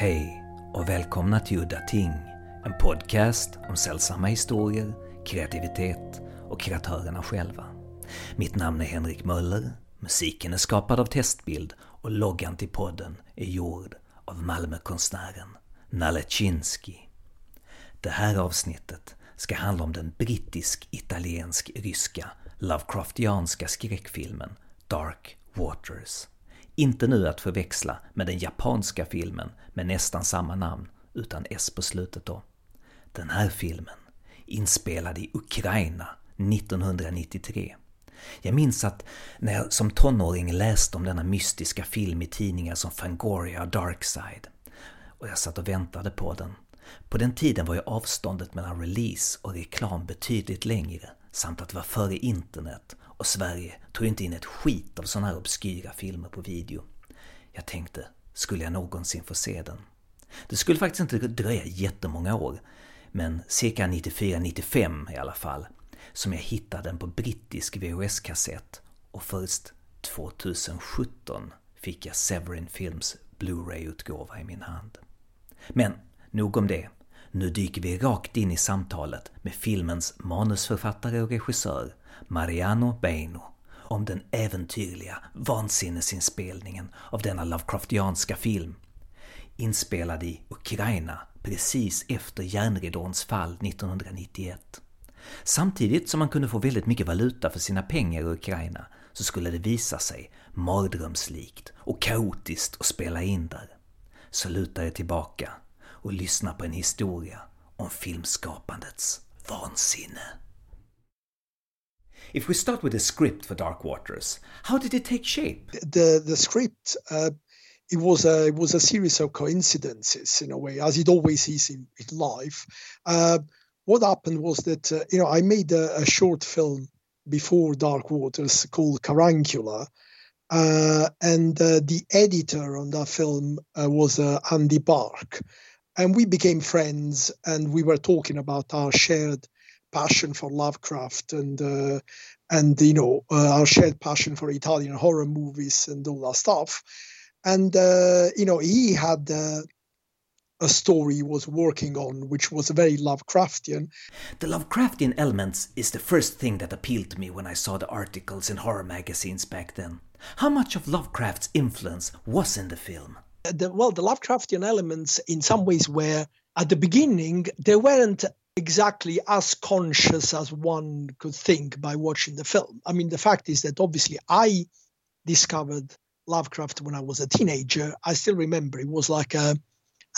Hej och välkomna till Udda Ting, en podcast om sällsamma historier, kreativitet och kreatörerna själva. Mitt namn är Henrik Möller, musiken är skapad av Testbild och loggan till podden är gjord av Malmökonstnären Nalechinsky. Det här avsnittet ska handla om den brittisk-italiensk-ryska Lovecraftianska skräckfilmen Dark Waters. Inte nu att förväxla med den japanska filmen med nästan samma namn, utan S på slutet då. Den här filmen, inspelad i Ukraina 1993. Jag minns att när jag som tonåring läste om denna mystiska film i tidningar som Fangoria och Darkside, och jag satt och väntade på den. På den tiden var ju avståndet mellan release och reklam betydligt längre, samt att det var före internet och Sverige tog inte in ett skit av sådana här obskyra filmer på video. Jag tänkte, skulle jag någonsin få se den? Det skulle faktiskt inte dröja jättemånga år, men cirka 94-95 i alla fall, som jag hittade den på brittisk VHS-kassett och först 2017 fick jag Severin Films Blu-ray-utgåva i min hand. Men nog om det. Nu dyker vi rakt in i samtalet med filmens manusförfattare och regissör Mariano Beino om den äventyrliga vansinnesinspelningen av denna Lovecraftianska film. Inspelad i Ukraina precis efter järnridåns fall 1991. Samtidigt som man kunde få väldigt mycket valuta för sina pengar i Ukraina så skulle det visa sig mardrömslikt och kaotiskt att spela in där. Så luta er tillbaka och lyssna på en historia om filmskapandets vansinne. If we start with the script for Dark Waters, how did it take shape? The the script uh, it was a it was a series of coincidences in a way, as it always is in, in life. Uh, what happened was that uh, you know I made a, a, short film before Dark Waters called Caruncula, uh, and uh, the editor on that film uh, was Andy Bark, and we became friends, and we were talking about our shared passion for Lovecraft and uh, and you know uh, our shared passion for Italian horror movies and all that stuff. And uh, you know he had uh, a story he was working on, which was very Lovecraftian. The Lovecraftian elements is the first thing that appealed to me when I saw the articles in horror magazines back then. How much of Lovecraft's influence was in the film? The, well, the Lovecraftian elements, in some ways, were at the beginning they weren't exactly as conscious as one could think by watching the film. I mean, the fact is that obviously I discovered Lovecraft when I was a teenager. I still remember it was like a,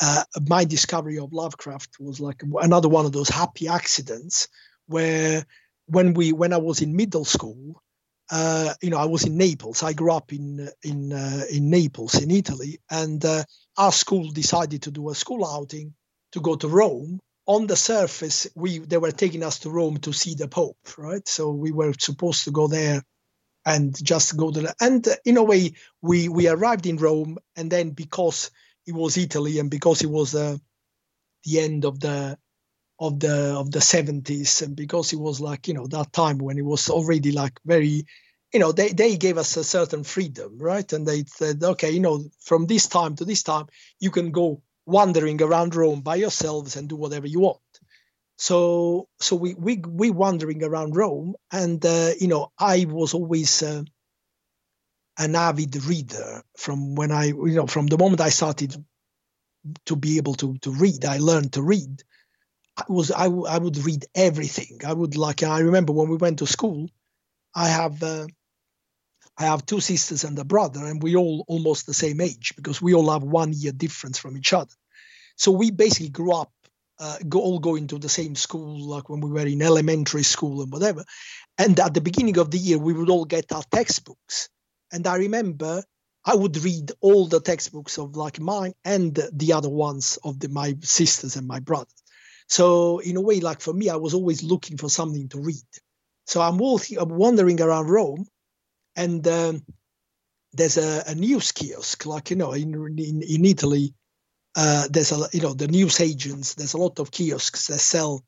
uh, my discovery of Lovecraft was like another one of those happy accidents where when we when I was in middle school, uh, you know, I was in Naples. I grew up in in uh, in Naples in Italy, and uh, our school decided to do a school outing to go to Rome on the surface, we they were taking us to Rome to see the Pope, right? So we were supposed to go there and just go to and uh, in a way we we arrived in Rome, and then because it was Italy and because it was uh, the end of the of the of the 70s and because it was like you know that time when it was already like very you know they, they gave us a certain freedom right and they said okay you know from this time to this time you can go wandering around Rome by yourselves and do whatever you want. So so we we we wandering around Rome, and uh, you know I was always uh, an avid reader from when I you know from the moment I started to be able to to read. I learned to read. I was I, I would read everything. I would like I remember when we went to school. I have. Uh, I have two sisters and a brother, and we all almost the same age because we all have one year difference from each other. So we basically grew up, uh, go, all going to the same school, like when we were in elementary school and whatever. And at the beginning of the year, we would all get our textbooks. And I remember I would read all the textbooks of like mine and the other ones of the, my sisters and my brother. So in a way, like for me, I was always looking for something to read. So I'm, walking, I'm wandering around Rome and um, there's a, a, news kiosk, like you know, in in, in Italy, uh, there's a you know the news agents. There's a lot of kiosks that sell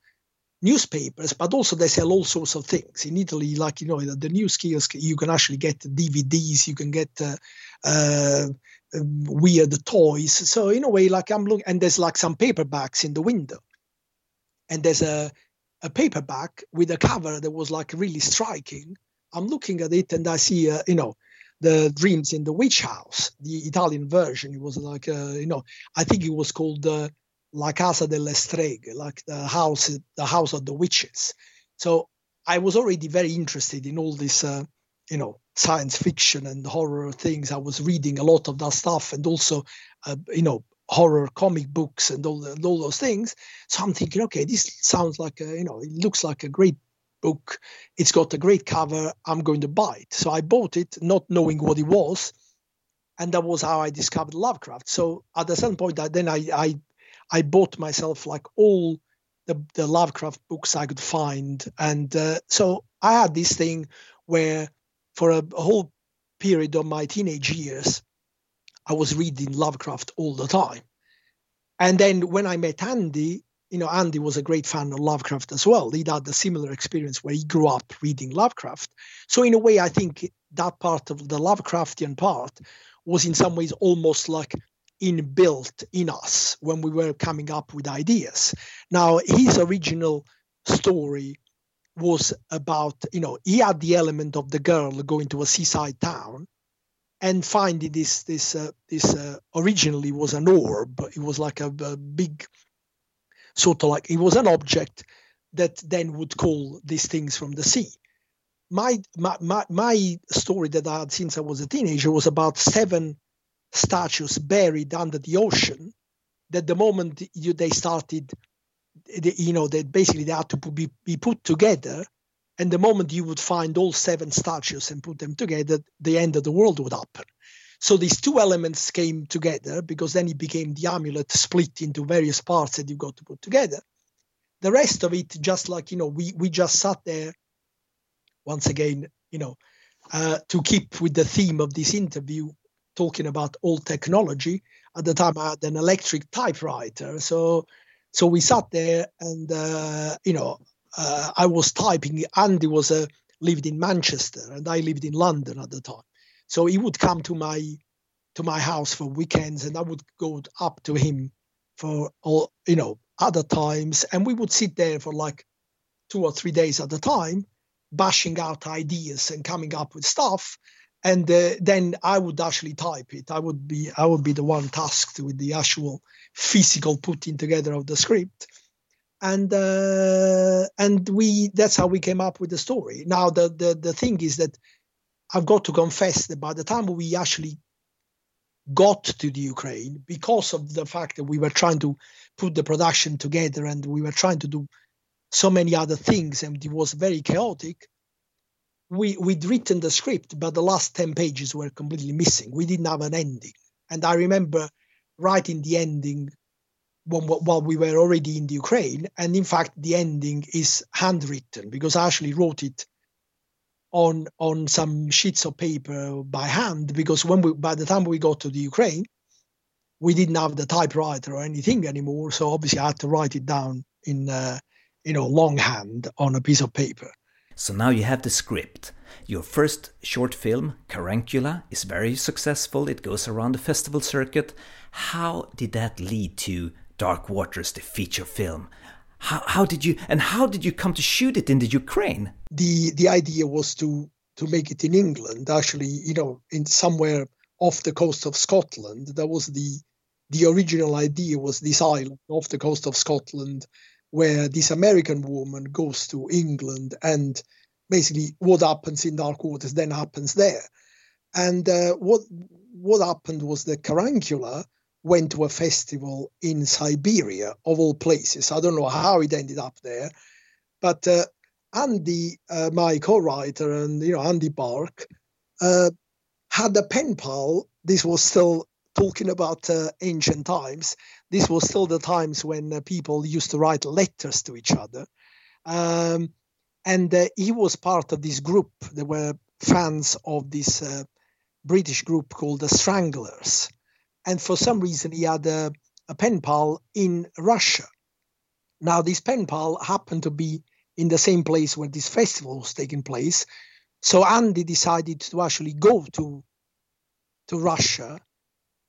newspapers, but also they sell all sorts of things in Italy. Like you know, the news kiosk, you can actually get DVDs, you can get uh, uh, weird toys. So in a way, like I'm looking, and there's like some paperbacks in the window, and there's a a paperback with a cover that was like really striking. I'm looking at it and I see, uh, you know, the Dreams in the Witch House, the Italian version. It was like, uh, you know, I think it was called uh, La Casa delle Streghe, like the house, the house of the witches. So I was already very interested in all this, uh, you know, science fiction and horror things. I was reading a lot of that stuff, and also, uh, you know, horror comic books and all, the, all those things. So I'm thinking, okay, this sounds like a, you know, it looks like a great book. It's got a great cover. I'm going to buy it. So I bought it, not knowing what it was, and that was how I discovered Lovecraft. So at a certain point, then I I I bought myself like all the, the Lovecraft books I could find. And uh, so I had this thing where for a, a, whole period of my teenage years, I was reading Lovecraft all the time. And then when I met Andy, you know, Andy was a great fan of Lovecraft as well. He had a similar experience where he grew up reading Lovecraft. So in a way, I think that part of the Lovecraftian part was in some ways almost like inbuilt in us when we were coming up with ideas. Now, his original story was about, you know, he had the element of the girl going to a seaside town and finding this this uh, this uh, originally was an orb. It was like a, a big sort of like it was an object that then would call these things from the sea. My, my my my story that I had since I was a teenager was about seven statues buried under the ocean that the moment you, they started you know that basically they had to be, be put together and the moment you would find all seven statues and put them together the end of the world would happen so these two elements came together because then it became the amulet split into various parts that you've got to put together the rest of it just like you know we we just sat there once again you know uh, to keep with the theme of this interview talking about old technology. At the time, I had an electric typewriter, so so we sat there, and uh, you know, uh, I was typing. Andy was uh, lived in Manchester, and I lived in London at the time. So he would come to my to my house for weekends, and I would go up to him for all you know other times, and we would sit there for like two or three days at a time, bashing out ideas and coming up with stuff and uh, then I would actually type it. I would be I would be the one tasked with the actual physical putting together of the script, and uh, and we that's how we came up with the story. Now the the the thing is that I've got to confess that by the time we actually got to the Ukraine, because of the fact that we were trying to put the production together and we were trying to do so many other things, and it was very chaotic we we'd written the script, but the last ten pages were completely missing. We didn't have an ending, and I remember writing the ending when, while we were already in the Ukraine. And in fact, the ending is handwritten because I actually wrote it on on some sheets of paper by hand. Because when we by the time we got to the Ukraine, we didn't have the typewriter or anything anymore. So obviously, I had to write it down in uh, you know longhand on a piece of paper. So now you have the script. Your first short film, Caruncula, is very successful. It goes around the festival circuit. How did that lead to Dark Waters, the feature film? How, how did you and how did you come to shoot it in the Ukraine? The the idea was to to make it in England. Actually, you know, in somewhere off the coast of Scotland. That was the the original idea was this island off the coast of Scotland where this American woman goes to England and basically what happens in dark waters then happens there. And uh, what what happened was that Caruncula went to a festival in Siberia, of all places. I don't know how it ended up there, but uh, Andy, uh, my co-writer, and you know Andy Bark, uh, had a pen pal. This was still talking about uh, ancient times, this was still the times when uh, people used to write letters to each other. Um, and uh, he was part of this group. There were fans of this British group called the Stranglers. And for some reason, he had a, a pen pal in Russia. Now, this pen pal happened to be in the same place where this festival was taking place. So Andy decided to actually go to to Russia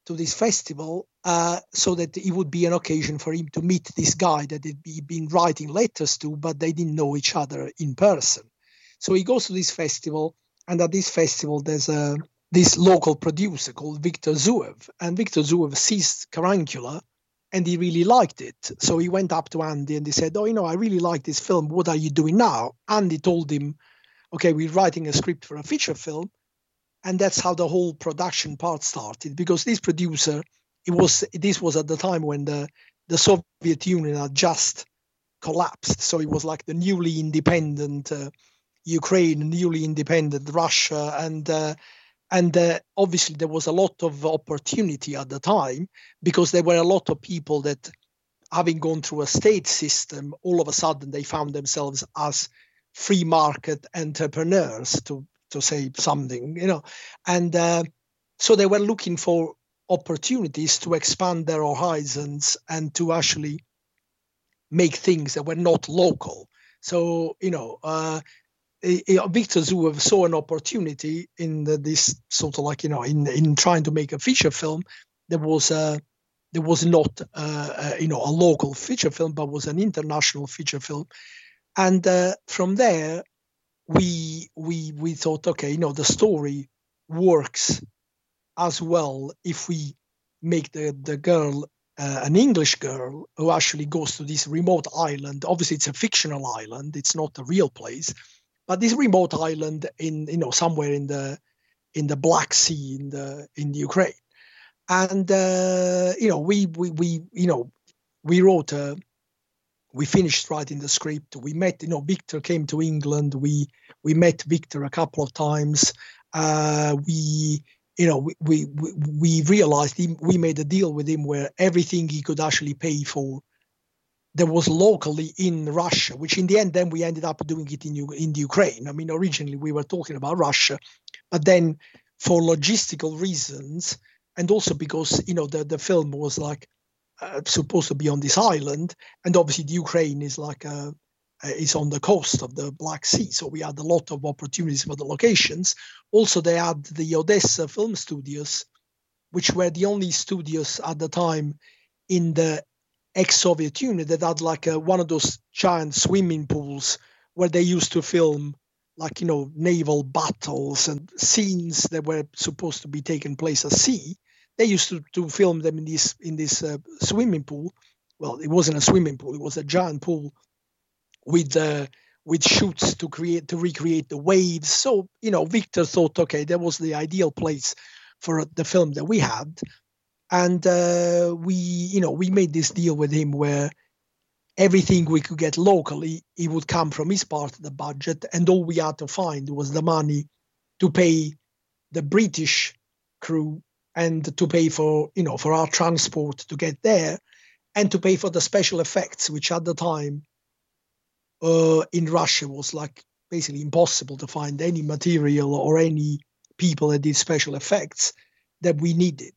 to this festival uh, so that it would be an occasion for him to meet this guy that he'd been writing letters to, but they didn't know each other in person. So he goes to this festival, and at this festival, there's a this local producer called Victor Zouev, and Victor Zouev sees Caruncula, and he really liked it. So he went up to Andy and he said, "Oh, you know, I really like this film. What are you doing now?" Andy told him, "Okay, we're writing a script for a feature film." and that's how the whole production part started because this producer it was this was at the time when the the soviet union had just collapsed so it was like the newly independent uh, ukraine newly independent russia and uh, and uh, obviously there was a lot of opportunity at the time because there were a lot of people that having gone through a state system all of a sudden they found themselves as free market entrepreneurs to to say something, you know. And uh, so they were looking for opportunities to expand their horizons and to actually make things that were not local. So, you know, uh, Victor Zouev saw an opportunity in the, this sort of like, you know, in, in trying to make a feature film. There was a, there was not, a, you know, a local feature film, but was an international feature film. And uh, from there, we we we thought, okay, you know, the story works as well if we make the the girl uh, an English girl who actually goes to this remote island. Obviously, it's a fictional island; it's not a real place, but this remote island in you know somewhere in the in the Black Sea in the in the Ukraine, and uh, you know we we we you know we wrote a we finished writing the script. We met, you know, Victor came to England. We we met Victor a couple of times. Uh, we, you know, we we, we realized we made a deal with him where everything he could actually pay for there was locally in Russia, which in the end then we ended up doing it in in the Ukraine. I mean, originally we were talking about Russia, but then for logistical reasons and also because you know the the film was like uh, supposed to be on this island, and obviously the Ukraine is like a, is on the coast of the Black Sea, so we had a lot of opportunities for the locations. Also, they had the Odessa Film Studios, which were the only studios at the time in the ex-Soviet Union that had like a, one of those giant swimming pools where they used to film like you know naval battles and scenes that were supposed to be taking place at sea they used to, to film them in this in this uh, swimming pool. Well, it wasn't a swimming pool; it was a giant pool with uh, with shoots to create to recreate the waves. So you know, Victor thought, okay, that was the ideal place for the film that we had, and uh, we you know we made this deal with him where everything we could get locally it would come from his part of the budget. And all we had to find was the money to pay the british crew and to pay for you know for our transport to get there and to pay for the special effects which at the time uh, in russia was like basically impossible to find any material or any people that did special effects that we needed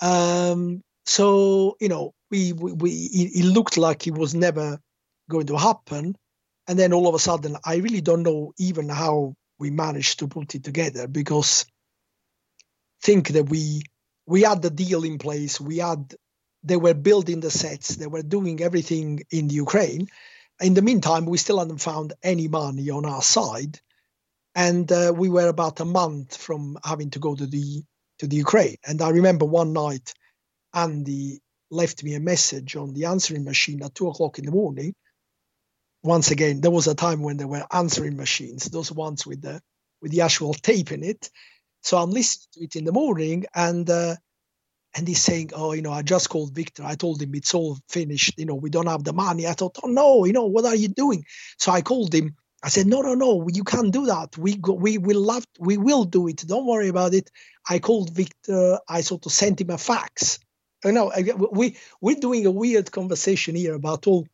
um, so you know we, we, we it looked like it was never going to happen and then all of a sudden i really don't know even how we managed to put it together because think that we we had the deal in place. We had they were building the sets. They were doing everything in the Ukraine. In the meantime, we still hadn't found any money on our side, and uh, we were about a month from having to go to the to the Ukraine. And I remember one night, Andy left me a message on the answering machine at two o'clock in the morning. Once again, there was a time when there were answering machines, those ones with the with the actual tape in it, so I'm listening to it in the morning, and uh, and he's saying, "Oh, you know, I just called Victor. I told him it's all finished. You know, we don't have the money." I thought, "Oh no, you know, what are you doing?" So I called him. I said, "No, no, no, you can't do that. We go, we will love, we will do it. Don't worry about it." I called Victor. I sort of sent him a fax. You know, we we're doing a weird conversation here about all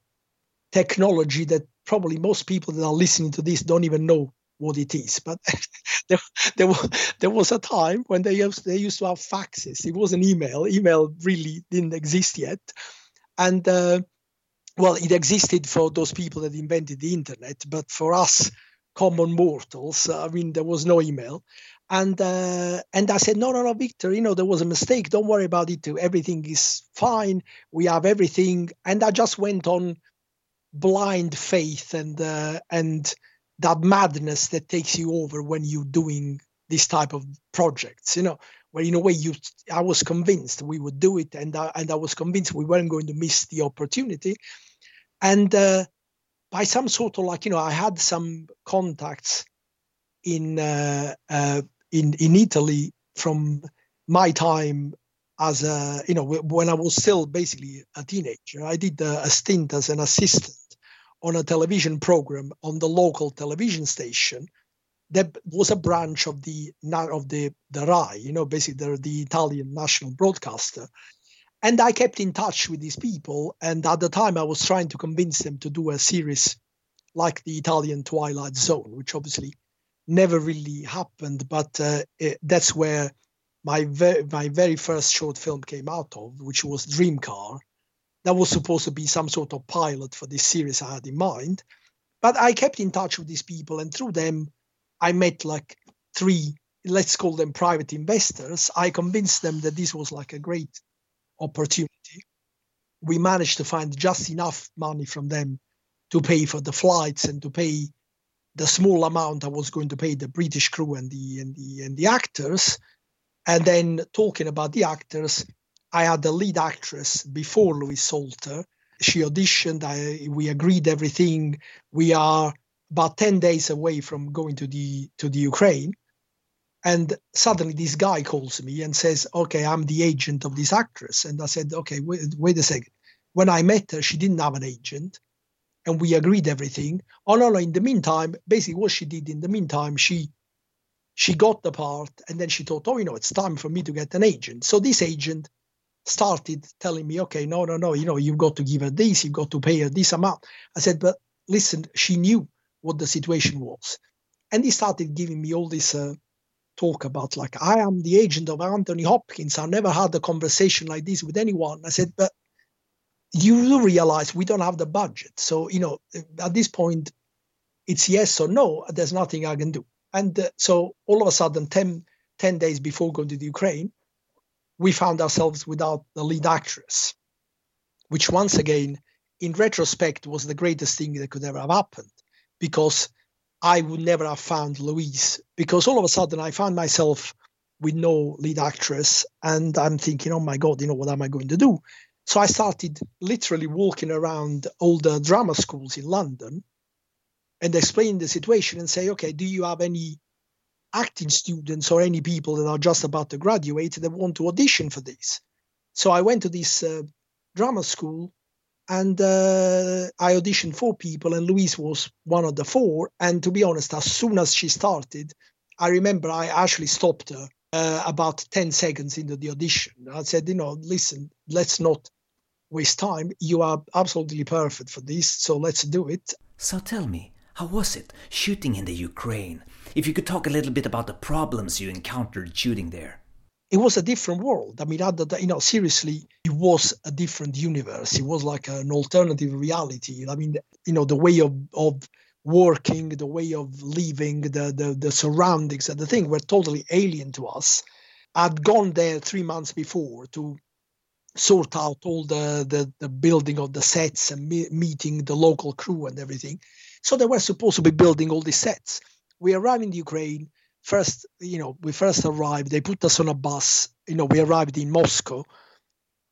technology that probably most people that are listening to this don't even know what it is. But there, there, was, there was a time when they used, they used to have faxes. It was an email. Email really didn't exist yet. And uh, well, it existed for those people that invented the internet, but for us common mortals, I mean, there was no email. And uh, and I said, no, no, no, Victor, you know, there was a mistake. Don't worry about it. Everything is fine. We have everything. And I just went on blind faith and uh, and that madness that takes you over when you're doing this type of projects. You know, where in a way you, I was convinced we would do it, and I, and I was convinced we weren't going to miss the opportunity. And uh, by some sort of like you know, I had some contacts in uh, uh, in in Italy from my time as a you know when I was still basically a teenager. I did a, a stint as an assistant on a television program on the local television station that was a branch of the of the the RAI, you know, basically the, the Italian national broadcaster. And I kept in touch with these people, and at the time I was trying to convince them to do a series like the Italian Twilight Zone, which obviously never really happened, but uh, it, that's where my my very first short film came out of, which was Dream Car. That was supposed to be some sort of pilot for this series I had in mind. But I kept in touch with these people, and through them, I met like three, let's call them private investors. I convinced them that this was like a great opportunity. We managed to find just enough money from them to pay for the flights and to pay the small amount I was going to pay the British crew and the and the and the actors. And then talking about the actors, I had the lead actress before Louise Salter. She auditioned. I, we agreed everything. We are about ten days away from going to the to the Ukraine, and suddenly this guy calls me and says, "Okay, I'm the agent of this actress." And I said, "Okay, wait, wait a second. When I met her, she didn't have an agent and we agreed everything. Oh no, no. In the meantime, basically what she did in the meantime, she she got the part and then she thought, oh, you know, it's time for me to get an agent. So this agent started telling me, okay, no, no, no, you know, you've got to give her this, you've got to pay her this amount. I said, but listen, she knew what the situation was. And he started giving me all this uh, talk about like, I am the agent of Anthony Hopkins. I never had a conversation like this with anyone. I said, but you realize we don't have the budget. So, you know, at this point, it's yes or no. There's nothing I can do. And uh, so all of a sudden, 10, 10 days before going to the Ukraine, we found ourselves without the lead actress, which once again, in retrospect, was the greatest thing that could ever have happened because I would never have found Louise because all of a sudden I found myself with no lead actress and I'm thinking, oh my God, you know, what am I going to do? So I started literally walking around all the drama schools in London and explain the situation and say, okay, do you have any acting students or any people that are just about to graduate that want to audition for this? So I went to this uh, drama school and uh, I auditioned four people, and Louise was one of the four. And to be honest, as soon as she started, I remember I actually stopped her uh, about 10 seconds into the audition. I said, you know, listen, let's not waste time. You are absolutely perfect for this, so let's do it. So tell me, how was it shooting in the Ukraine? If you could talk a little bit about the problems you encountered shooting there. It was a different world. I mean, you know, seriously, it was a different universe. It was like an alternative reality. I mean, you know, the way of, of working, the way of living, the, the, the surroundings and the thing were totally alien to us. I'd gone there three months before to sort out all the, the, the building of the sets and me- meeting the local crew and everything. So they were supposed to be building all these sets. We arrived in Ukraine. First, you know, we first arrived. They put us on a bus. You know, we arrived in Moscow.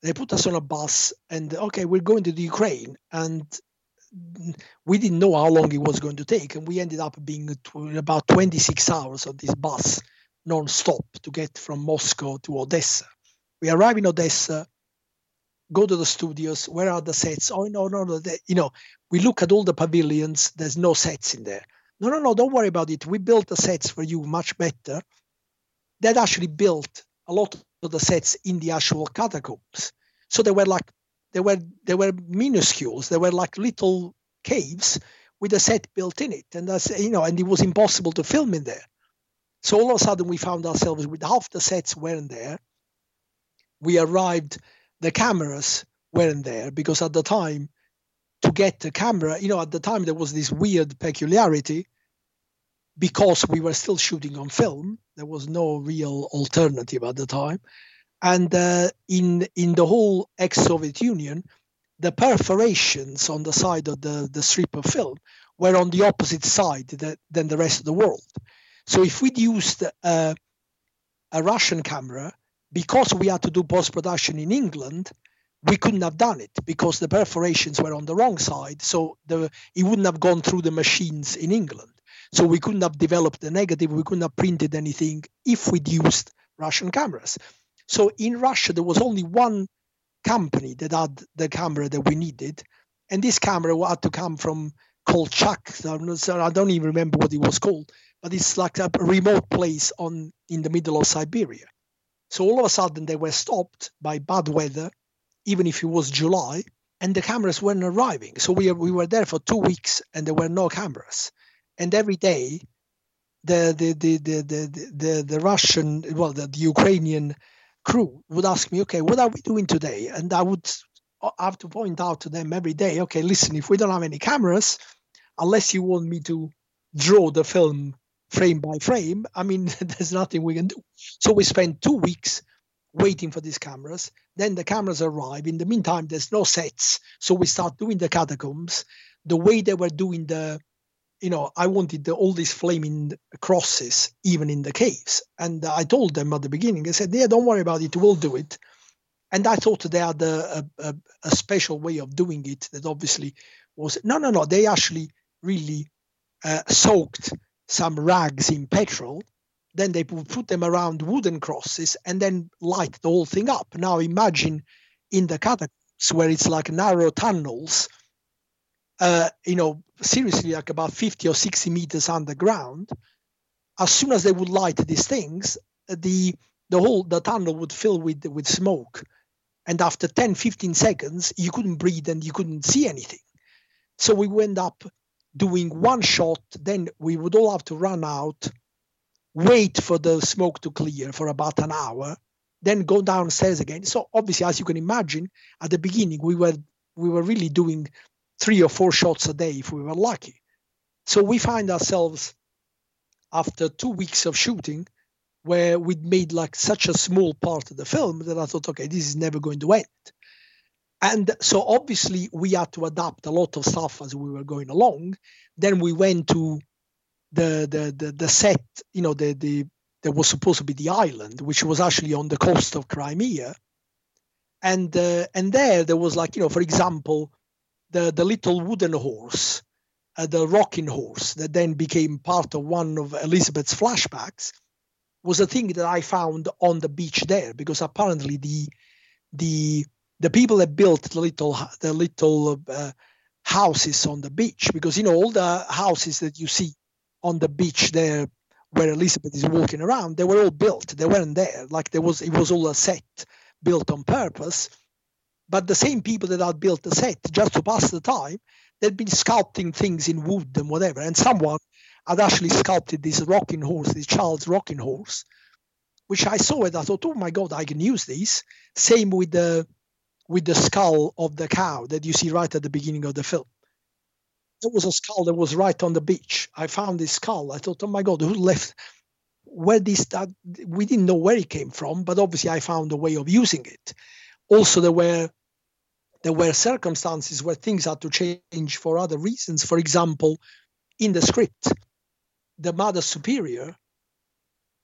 They put us on a bus, and okay, we're going to the Ukraine. And we didn't know how long it was going to take, and we ended up being about 26 hours on this bus non-stop to get from Moscow to Odessa. We arrive in Odessa, go to the studios. Where are the sets? Oh no, no, no. They, you know, we look at all the pavilions. There's no sets in there. No, no, no. Don't worry about it. We built the sets for you much better. That actually built a lot of the sets in the actual catacombs. So they were like they were they were minuscules. They were like little caves with a set built in it, and that's you know, and it was impossible to film in there. So all of a sudden, we found ourselves with half the sets weren't there. We arrived, the cameras weren't there because at the time to get a camera. You know, at the time there was this weird peculiarity because we were still shooting on film. There was no real alternative at the time, and uh, in in the whole ex-Soviet Union, the perforations on the side of the the strip of film were on the opposite side that, than the rest of the world. So if we'd used uh, a Russian camera, because we had to do post production in England, we couldn't have done it because the perforations were on the wrong side. So the it wouldn't have gone through the machines in England. So we couldn't have developed the negative, we couldn't have printed anything if we'd used Russian cameras. So in Russia, there was only one company that had the camera that we needed. And this camera had to come from Kolchak. So I don't even remember what it was called, but it's like a remote place on in the middle of Siberia. So all of a sudden they were stopped by bad weather, even if it was July, and the cameras weren't arriving. So we, we were there for two weeks and there were no cameras and every day the the the the the, the, the Russian well the, the, Ukrainian crew would ask me, okay, what are we doing today? And I would have to point out to them every day, okay, listen, if we don't have any cameras, unless you want me to draw the film frame by frame, I mean, there's nothing we can do. So we spent two weeks waiting for these cameras. Then the cameras arrive. In the meantime, there's no sets, so we start doing the catacombs. The way they were doing the you know, I wanted the, all these flaming crosses even in the caves. And I told them at the beginning, I said, yeah, don't worry about it, we'll do it. And I thought they had a, a, a special way of doing it that obviously was no, no, no. They actually really uh, soaked some rags in petrol. Then they would put them around wooden crosses and then light the whole thing up. Now imagine in the catacombs where it's like narrow tunnels uh, you know, seriously, like about 50 or 60 meters underground, as soon as they would light these things, the the whole the tunnel would fill with with smoke, and after 10, 15 seconds, you couldn't breathe and you couldn't see anything. So we end up doing one shot, then we would all have to run out, wait for the smoke to clear for about an hour, then go downstairs again. So obviously, as you can imagine, at the beginning we were we were really doing three or four shots a day if we were lucky. So we find ourselves after two weeks of shooting where we'd made like such a small part of the film that I thought, okay, this is never going to end. And so obviously we had to adapt a lot of stuff as we were going along. Then we went to the the the, the set, you know, the the there was supposed to be the island, which was actually on the coast of Crimea. And uh, and there there was like, you know, for example, the, the little wooden horse, uh, the rocking horse that then became part of one of Elizabeth's flashbacks, was a thing that I found on the beach there because apparently the the the people that built the little the little uh, houses on the beach because you know all the houses that you see on the beach there where Elizabeth is walking around they were all built they weren't there like there was it was all a set built on purpose but the same people that had built the set just to pass the time, they'd been sculpting things in wood and whatever. And someone had actually sculpted this rocking horse, this child's rocking horse, which I saw it. I thought, oh my god, I can use this. Same with the with the skull of the cow that you see right at the beginning of the film. There was a skull that was right on the beach. I found this skull. I thought, oh my god, who left? Where this that we didn't know where it came from, but obviously I found a way of using it. Also, there were there were circumstances where things had to change for other reasons. For example, in the script, the mother superior,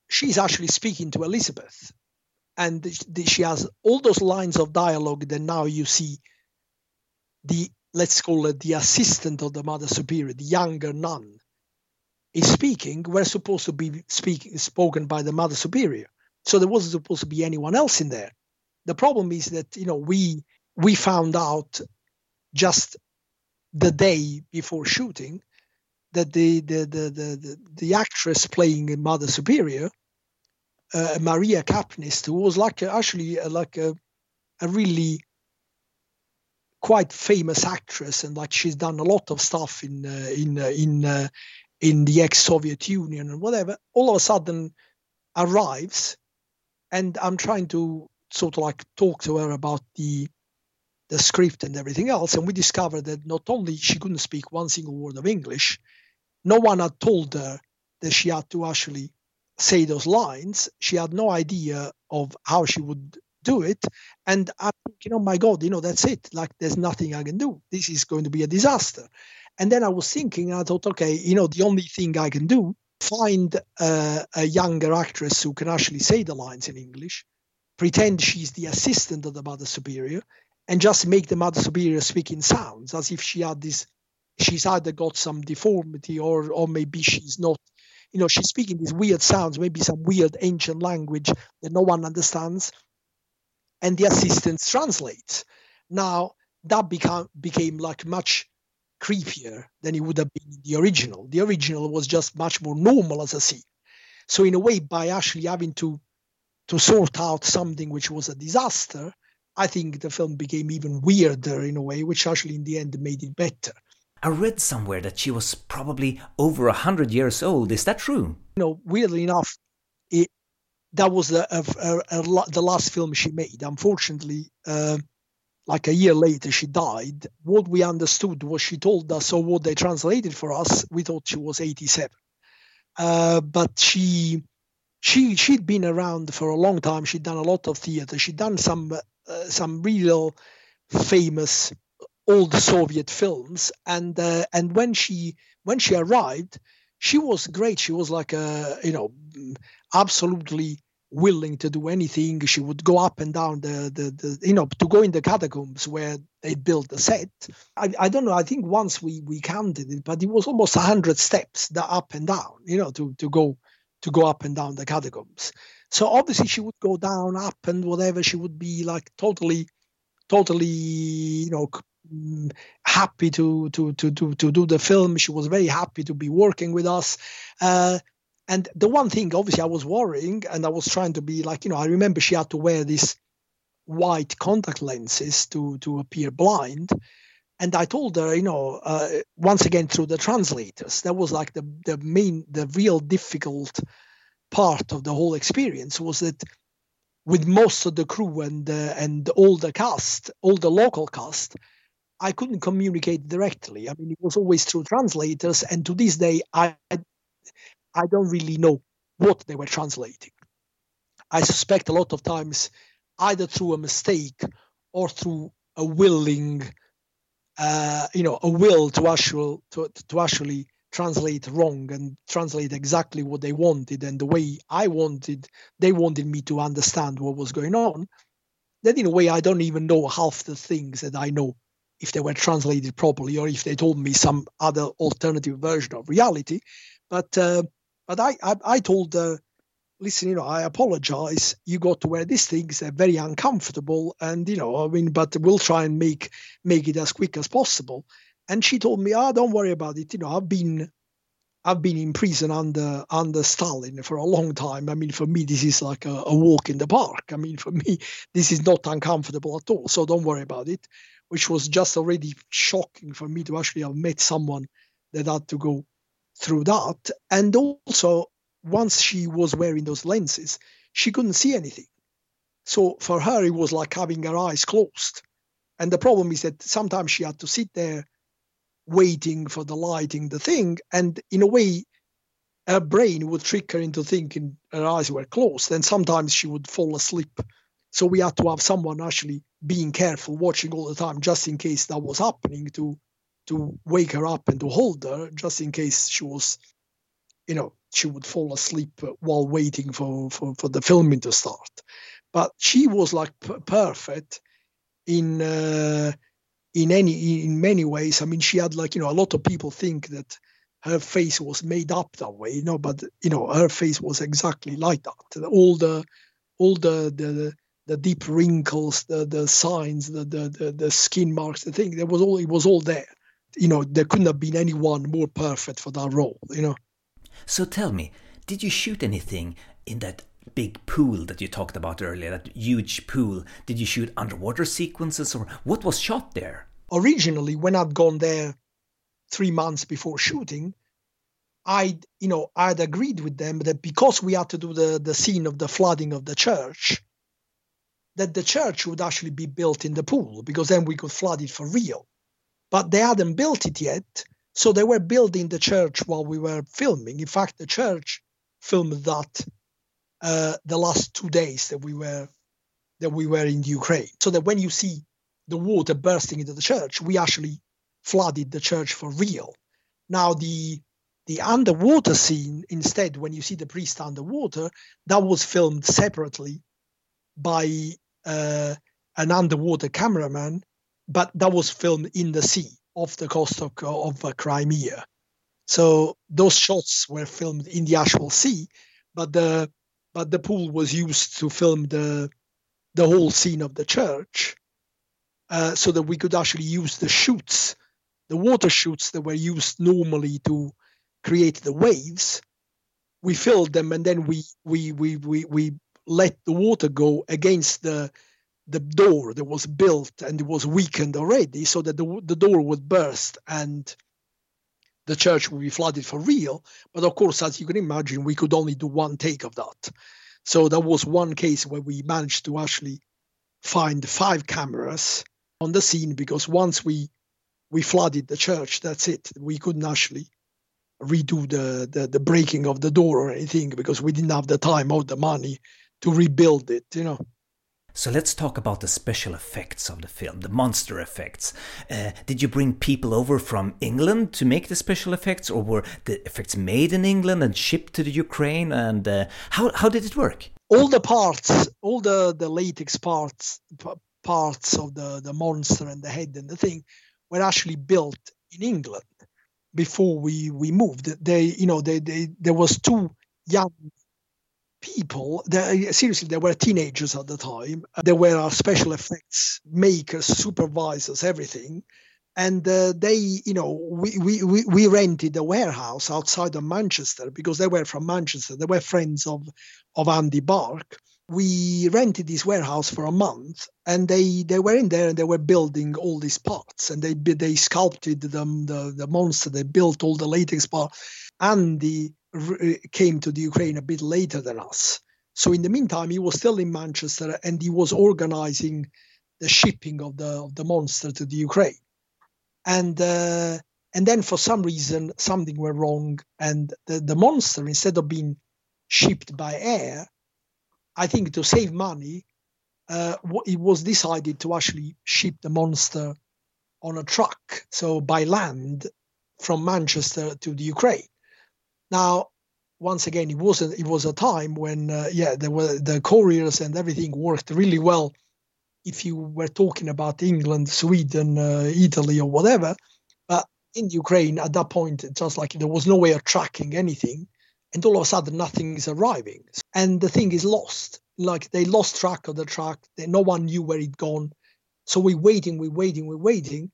she's actually speaking to Elizabeth. And she has all those lines of dialogue that now you see the, let's call it the assistant of the mother superior, the younger nun, is speaking, were supposed to be speaking, spoken by the mother superior. So there wasn't supposed to be anyone else in there. The problem is that, you know, we we found out just the day before shooting that the the the the, the actress playing Mother Superior, uh, Maria Kapnist, who was like a, actually a, like a a really quite famous actress, and like she's done a lot of stuff in uh, in uh, in uh, in the ex-Soviet Union and whatever. All of a sudden, arrives, and I'm trying to sort of like talk to her about the the script and everything else. And we discovered that not only she couldn't speak one single word of English, no one had told her that she had to actually say those lines. She had no idea of how she would do it. And I think, you know, my God, you know, that's it. Like, there's nothing I can do. This is going to be a disaster. And then I was thinking, I thought, okay, you know, the only thing I can do, find uh, a younger actress who can actually say the lines in English, pretend she's the assistant of the Mother Superior, and just make the Mother Superior speak in sounds as if she had this, she's either got some deformity or, or maybe she's not you know she's speaking these weird sounds maybe some weird ancient language that no one understands and the assistant translates now that became became like much creepier than it would have been in the original the original was just much more normal as a scene so in a way by actually having to to sort out something which was a disaster i think the film became even weirder in a way which actually in the end made it better I read somewhere that she was probably over a hundred years old. Is that true? You know, weirdly enough, it, that was the the last film she made. Unfortunately, uh, like a year later, she died. What we understood was she told us, or what they translated for us, we thought she was 87. Uh, but she she she'd been around for a long time. She'd done a lot of theater. She'd done some uh, some real famous old Soviet films. And uh, and when she when she arrived, she was great. She was like a you know absolutely willing to do anything. She would go up and down the, the, the you know to go in the catacombs where they built the set. I, I don't know. I think once we we counted it, but it was almost hundred steps the up and down. You know to to go to go up and down the catacombs. So obviously she would go down, up, and whatever. She would be like totally, totally, you know, Mm, happy to, to to to to do the film. She was very happy to be working with us. Uh, and the one thing, obviously, I was worrying, and I was trying to be like, you know, I remember she had to wear these white contact lenses to to appear blind. And I told her, you know, uh, once again through the translators, that was like the the main, the real difficult part of the whole experience was that with most of the crew and uh, and all the cast, all the local cast, I couldn't communicate directly. I mean, it was always through translators, and to this day, I I don't really know what they were translating. I suspect a lot of times, either through a mistake or through a willing, uh, you know, a will to actual to, to actually translate wrong and translate exactly what they wanted and the way I wanted, they wanted me to understand what was going on. Then, in a way, I don't even know half the things that I know if they were translated properly or if they told me some other alternative version of reality. But uh, but I, I, I told her, listen, you know, I apologize. You got to wear these things; they're very uncomfortable, and you know, I mean, but we'll try and make make it as quick as possible. And she told me, "Ah, oh, don't worry about it. You know, I've been." I've been in prison under under Stalin for a long time. I mean, for me, this is like a, a walk in the park. I mean, for me, this is not uncomfortable at all. So don't worry about it which was just already shocking for me to actually have met someone that had to go through that. And also, once she was wearing those lenses, she couldn't see anything. So for her, it was like having her eyes closed. And the problem is that sometimes she had to sit there waiting for the lighting, the thing. And in a way, her brain would trick her into thinking her eyes were closed. And sometimes she would fall asleep. So we had to have someone actually being careful, watching all the time, just in case that was happening, to to wake her up and to hold her, just in case she was, you know, she would fall asleep while waiting for for, for the filming to start. But she was like p- perfect in uh, in any in many ways. I mean, she had like you know a lot of people think that her face was made up that way, you know, but you know her face was exactly like that. All the all the the the deep wrinkles, the the signs, the the the, the skin marks, the thing. There was all it was all there. You know, there couldn't have been anyone more perfect for that role. You know. So tell me, did you shoot anything in that big pool that you talked about earlier? That huge pool. Did you shoot underwater sequences, or what was shot there? Originally, when I'd gone there three months before shooting, I, you know, I'd agreed with them that because we had to do the the scene of the flooding of the church, that the church would actually be built in the pool because then we could flood it for real. But they hadn't built it yet. So they were building the church while we were filming. In fact, the church filmed that uh, the last two days that we were that we were in Ukraine. So that when you see the water bursting into the church, we actually flooded the church for real. Now the the underwater scene, instead, when you see the priest underwater, that was filmed separately by uh, an underwater cameraman, but that was filmed in the sea off the coast of, of uh, Crimea. So those shots were filmed in the actual sea, but the but the pool was used to film the the whole scene of the church, uh, so that we could actually use the chutes, the water chutes that were used normally to create the waves. We filled them, and then we we we we we let the water go against the the door that was built and it was weakened already so that the, the door would burst and the church would be flooded for real. But of course as you can imagine we could only do one take of that. So that was one case where we managed to actually find five cameras on the scene because once we we flooded the church that's it. We couldn't actually redo the, the the breaking of the door or anything because we didn't have the time or the money to rebuild it, you know. So let's talk about the special effects of the film, the monster effects. Uh, did you bring people over from England to make the special effects, or were the effects made in England and shipped to the Ukraine? And uh, how how did it work? All the parts, all the the latex parts, parts of the the monster and the head and the thing, were actually built in England before we we moved. They, you know, they, they there was two young people, seriously, they were teenagers at the time. They were special effects makers, supervisors, everything. And uh, they, you know, we, we, we, we rented a warehouse outside of Manchester because they were from Manchester. They were friends of, of Andy Bark. We rented this warehouse for a month and they, they were in there and they were building all these parts and they they sculpted them, the, the monster, they built all the latex parts. Andy came to the Ukraine a bit later than us. So in the meantime, he was still in Manchester and he was organizing the shipping of the of the monster to the Ukraine. And uh, and then for some reason something went wrong, and the, the monster instead of being shipped by air, I think to save money, uh, it was decided to actually ship the monster on a truck, so by land from Manchester to the Ukraine. Now, once again, it wasn't. it was a time when uh, yeah, there were the couriers and everything worked really well. If you were talking about England, Sweden, uh, Italy, or whatever, but in Ukraine at that point, just like there was no way of tracking anything, and all of a sudden nothing is arriving, and the thing is lost. Like they lost track of the truck, no one knew where it gone. So we're waiting, we're waiting, we're waiting,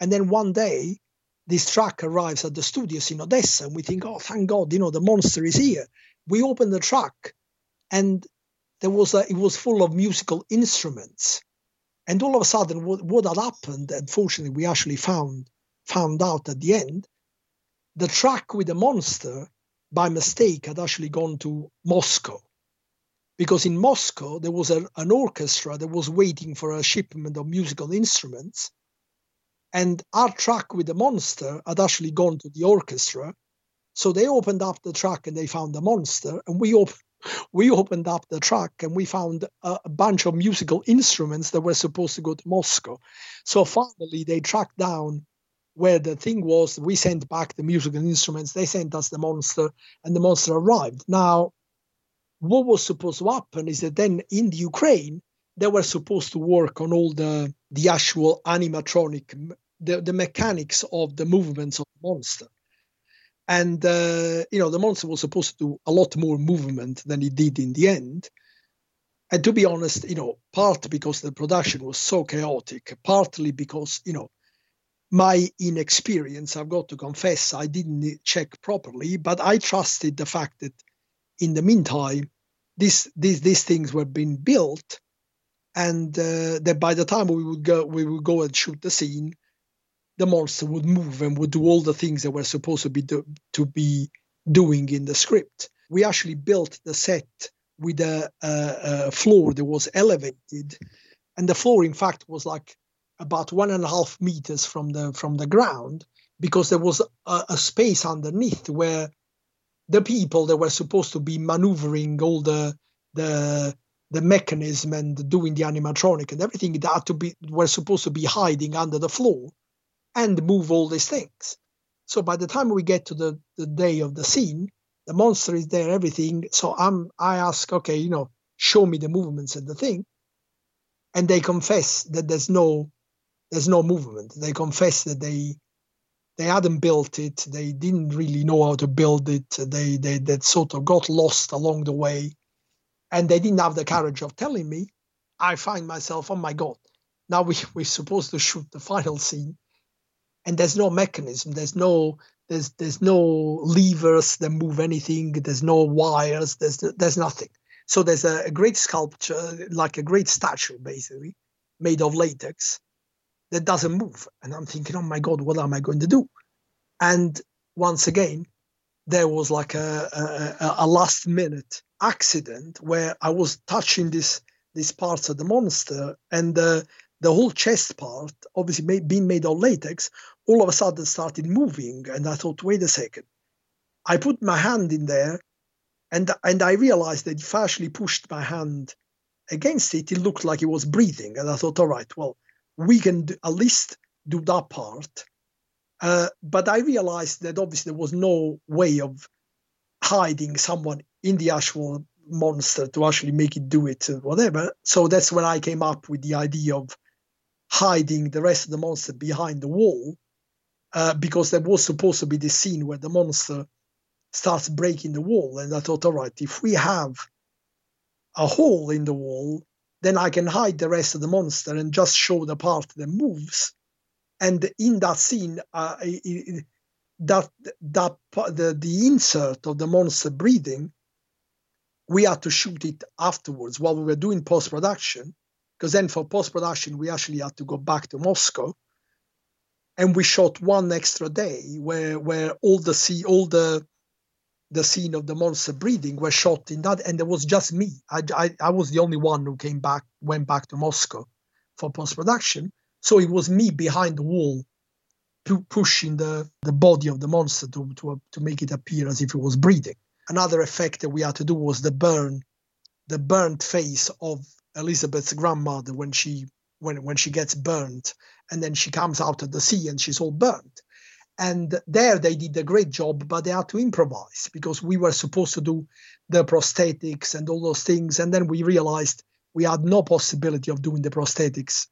and then one day this truck arrives at the studios in Odessa and we think, oh, thank God, you know, the monster is here. We open the truck and there was a, it was full of musical instruments. And all of a sudden, what, what had happened, unfortunately, we actually found found out at the end, the truck with the monster, by mistake, had actually gone to Moscow. Because in Moscow, there was a, an orchestra that was waiting for a shipment of musical instruments and our track with the monster had actually gone to the orchestra. So they opened up the track and they found the monster. And we, op- we opened up the track and we found a, a bunch of musical instruments that were supposed to go to Moscow. So finally, they tracked down where the thing was. We sent back the musical instruments. They sent us the monster, and the monster arrived. Now, what was supposed to happen is that then in the Ukraine, they were supposed to work on all the the actual animatronic the, the mechanics of the movements of the monster. And, uh, you know, the monster was supposed to do a lot more movement than it did in the end. And to be honest, you know, part because the production was so chaotic, partly because, you know, my inexperience, I've got to confess, I didn't check properly, but I trusted the fact that in the meantime, this, these, these things were being built and uh, that by the time we would go, we would go and shoot the scene, the monster would move and would do all the things that were supposed to be do, to be doing in the script. We actually built the set with a, a, a floor that was elevated, and the floor, in fact, was like about one and a half meters from the from the ground because there was a, a, space underneath where the people that were supposed to be maneuvering all the the the mechanism and doing the animatronic and everything that to be were supposed to be hiding under the floor and move all these things. So by the time we get to the, the day of the scene, the monster is there, everything. So I'm I ask, okay, you know, show me the movements and the thing. And they confess that there's no there's no movement. They confess that they they hadn't built it. They didn't really know how to build it. They they they sort of got lost along the way, and they didn't have the courage of telling me. I find myself, oh my god, now we we're supposed to shoot the final scene, and there's no mechanism. There's no there's there's no levers that move anything. There's no wires. There's there's nothing. So there's a, a great sculpture, like a great statue, basically, made of latex, that doesn't move. And I'm thinking, oh my God, what am I going to do? And once again, there was like a, a, a last minute accident where I was touching this these parts of the monster and the the whole chest part, obviously made, being made of latex, all of a sudden started moving. And I thought, wait a second. I put my hand in there and and I realized that if I actually pushed my hand against it, it looked like it was breathing. And I thought, all right, well, we can do, at least do that part. Uh, but I realized that obviously there was no way of hiding someone in the actual monster to actually make it do it, or whatever. So that's when I came up with the idea of hiding the rest of the monster behind the wall, uh, because there was supposed to be this scene where the monster starts breaking the wall. And I thought, all right, if we have a hole in the wall, then I can hide the rest of the monster and just show the part that moves. And in that scene, uh, it, that that the, the insert of the monster breathing, we had to shoot it afterwards while we were doing post production, because then for post production we actually had to go back to Moscow, and we shot one extra day where where all the see all the the scene of the monster breathing were shot in that, and it was just me. I, I, I was the only one who came back, went back to Moscow for post production. So it was me behind the wall, pu- pushing the, the body of the monster to, to to make it appear as if it was breathing. Another effect that we had to do was the burn, the burnt face of Elizabeth's grandmother when she when when she gets burnt, and then she comes out of the sea and she's all burnt. And there they did a great job, but they had to improvise because we were supposed to do the prosthetics and all those things. And then we realized we had no possibility of doing the prosthetics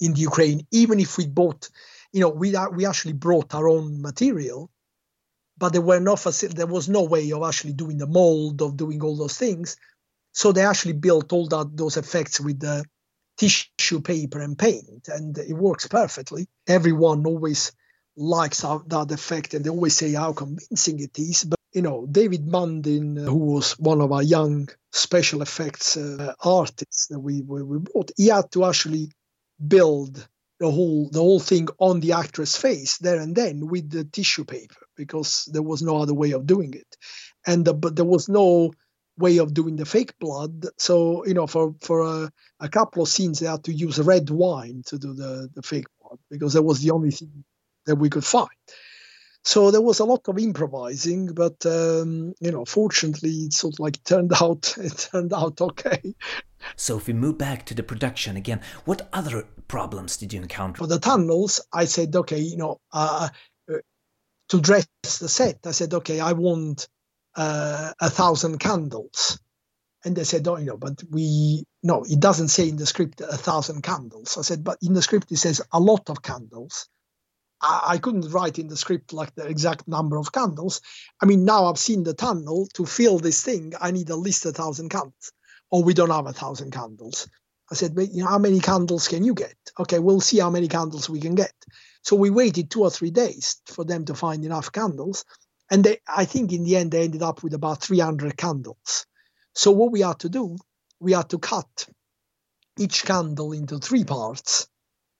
in the Ukraine, even if we bought, you know, we we actually brought our own material, but there were no facil- there was no way of actually doing the mold of doing all those things. So they actually built all that those effects with the tissue paper and paint, and it works perfectly. Everyone always likes that effect and they always say how convincing it is. But, you know, David Mundin, who was one of our young special effects uh, artists that we, we, we brought, he had to actually build the whole the whole thing on the actress face there and then with the tissue paper because there was no other way of doing it and the, but there was no way of doing the fake blood so you know for for a, a couple of scenes they had to use red wine to do the the fake blood because that was the only thing that we could find. So there was a lot of improvising, but um, you know, fortunately, it sort of like turned out it turned out okay. So if we move back to the production again, what other problems did you encounter? For the tunnels, I said, okay, you know, uh, uh to dress the set, I said, okay, I want uh, a thousand candles. And they said, oh, you know, but we, no, it doesn't say in the script a thousand candles. I said, but in the script it says a lot of candles. I, I couldn't write in the script like the exact number of candles. I mean, now I've seen the tunnel to fill this thing. I need at least a thousand candles, or we don't have a thousand candles. I said, but, you know, how many candles can you get? Okay, we'll see how many candles we can get. So we waited two or three days for them to find enough candles. And they, I think in the end, they ended up with about 300 candles. So what we had to do, we had to cut each candle into three parts